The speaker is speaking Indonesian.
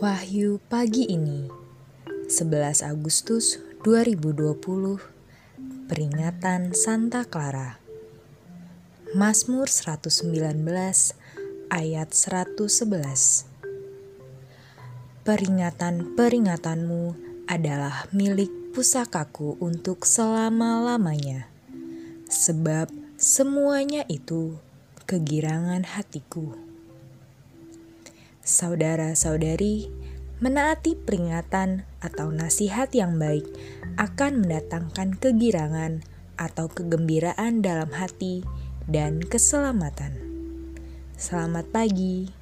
Wahyu pagi ini 11 Agustus 2020 Peringatan Santa Clara Mazmur 119 ayat 111 Peringatan-peringatanmu adalah milik pusakaku untuk selama-lamanya sebab semuanya itu kegirangan hatiku. Saudara-saudari, menaati peringatan atau nasihat yang baik akan mendatangkan kegirangan atau kegembiraan dalam hati dan keselamatan. Selamat pagi.